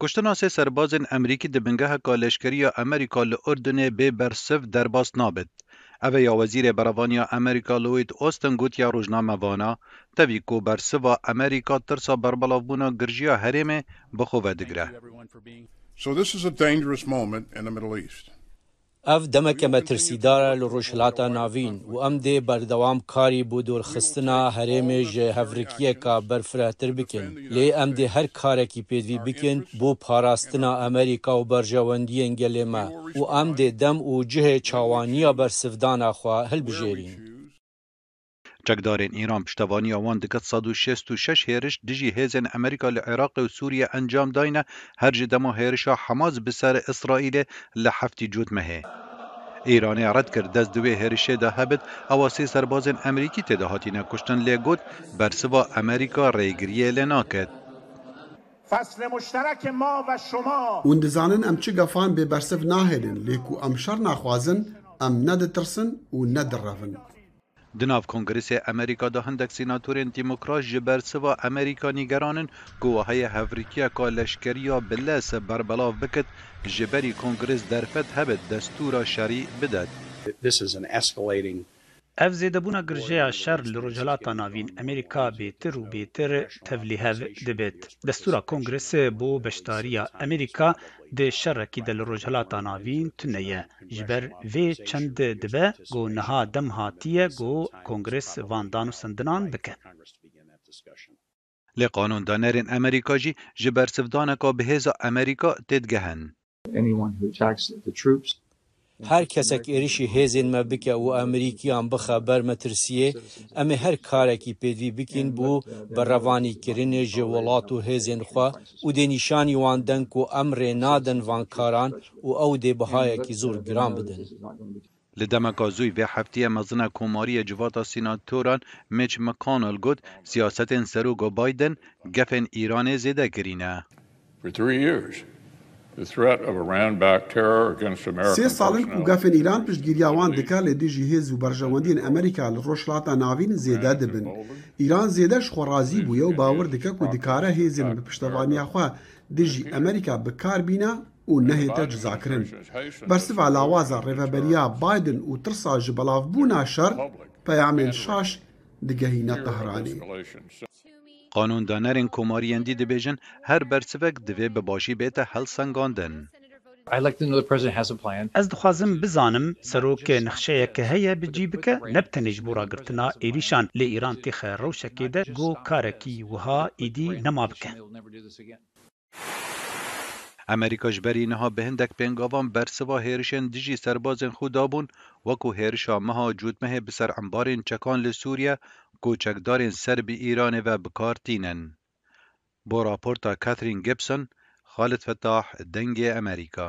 Kuştina sê serbazên Emerîkî di bingeheka leşkeriya Emerîka li Urdunê bê bersiv derbas nabit. Ev e ya Wezîrê Berevaniya Emerîka Lloyd Austin gotiye rojnamevana, tevî ku bersiva Emerîka tirsa berbilavbûna girjiya herêmê bi xwe ve digire. Ev demeke metirsîdar e li Rojhilata Navîn û em dê berdewam karî bo dorxistina herêmê ji hevrikiyeka berfirehtir bikin. Lê em dê her karekî pêdivî bikin bo parastina Amerîka û berjewendiyên gelê me û em dê dem û cihê çawaniya bersivdana xwe hilbijêrîn. Çekdarên Îran piştevaniya wan diket sed û şêst û şeş hêriş dijî hêzên Amerîka li Iraqê û Sûriyê encam dayne her ji dema hêrişa Hamas bi ser Îsraîlê li heftî cotmehê Îranê red kir dest di wê hêrişê de hebit ewa sê serbazên Amerîkî tê de hatîne kuştin lê got bersiva Amerîka rêgiriyê lê naket. Fasle muşterek ma ve şuma. Hûn dizanin em çi gefan bê bersiv nahêlin lê ku em şer naxwazin em ne ditirsin û ne direvin. Di nav Kongresê Amerîka de hindek sînatorên demokrat ji bersiva Amerîka nîgeran in ku wiha ye hevrikiyeka leşkeriya bi les berbelav bikit ji berî Kongres derfet hebe destûra şerî bidet. Ev zêdebûna girjeya şer li Rojhilata Navîn Amerîka bêtir û bêtir tevlîhev dibit. Destûra Kongres bo beşdariya Amerîka Dê şerekî de li Rojhilata Navîn tune ye. Ji ber vê çend di dibe ku niha dem hatiye ku Kongres van dan û sindinan bike. Lê qanûndanerên Amerîka jî ji bersivdaneka bihêza Amerîka têdigehin. Her kesek êrişî hêzên me bike û Amerîkiyan bixe ber metirsiyê, em ê her karekî pêdivî bikîn bo berevanîkirinê ji welat û hêzên xwe û dê nîşanî wan den ku em rê nadin van karan û ew dê bihayekî zor giran bidin. Li demeka zûy vê hefteyê mezina Komariyê Civata Sînatoran Mitch McConnell got, Siyasetên Seroka Biden gefên Îranê zêde kirîne. Sê sal in ku gefên Îran piştgîriya wan dike lê tu jî hêz û berjewendiyên Amerîka li Rojhilata Navîn zêde dibin. Îran zêde ji xwe razî bûye û bawer dike ku dikare hêzên bi piştevaniya xwe dijî Amerîka bi kar bîne û nehête cizakirin. Bersiva lawaza Rêveberiya Biden û tirsa ji belavbûna şer peyamên şaş digehîne Tehranê. Qanûndanerên Komarî yên dî dibêjin her bersivek divê bi başî bête helsengandin. Ez dixwazim bizanim serok nexşeyeke heye bi cî bike ne bi tenê ji bo ragirtina êrîşan lê Îran têxe rewşekê de ku karekî wiha îdî nema bike. Amerîka ji berî niha bi hindek pêngavan bersiva hêrişên dijî serbazên xwe dabûn, wekû hêrişa meha cotmehê bi ser embarên çekan li Sûriye ku çekdarên ser bi Îranê ve bi kar tînin. Bo raporta Catherine Gibson, Xalid Fettah, Dengê Amerîka.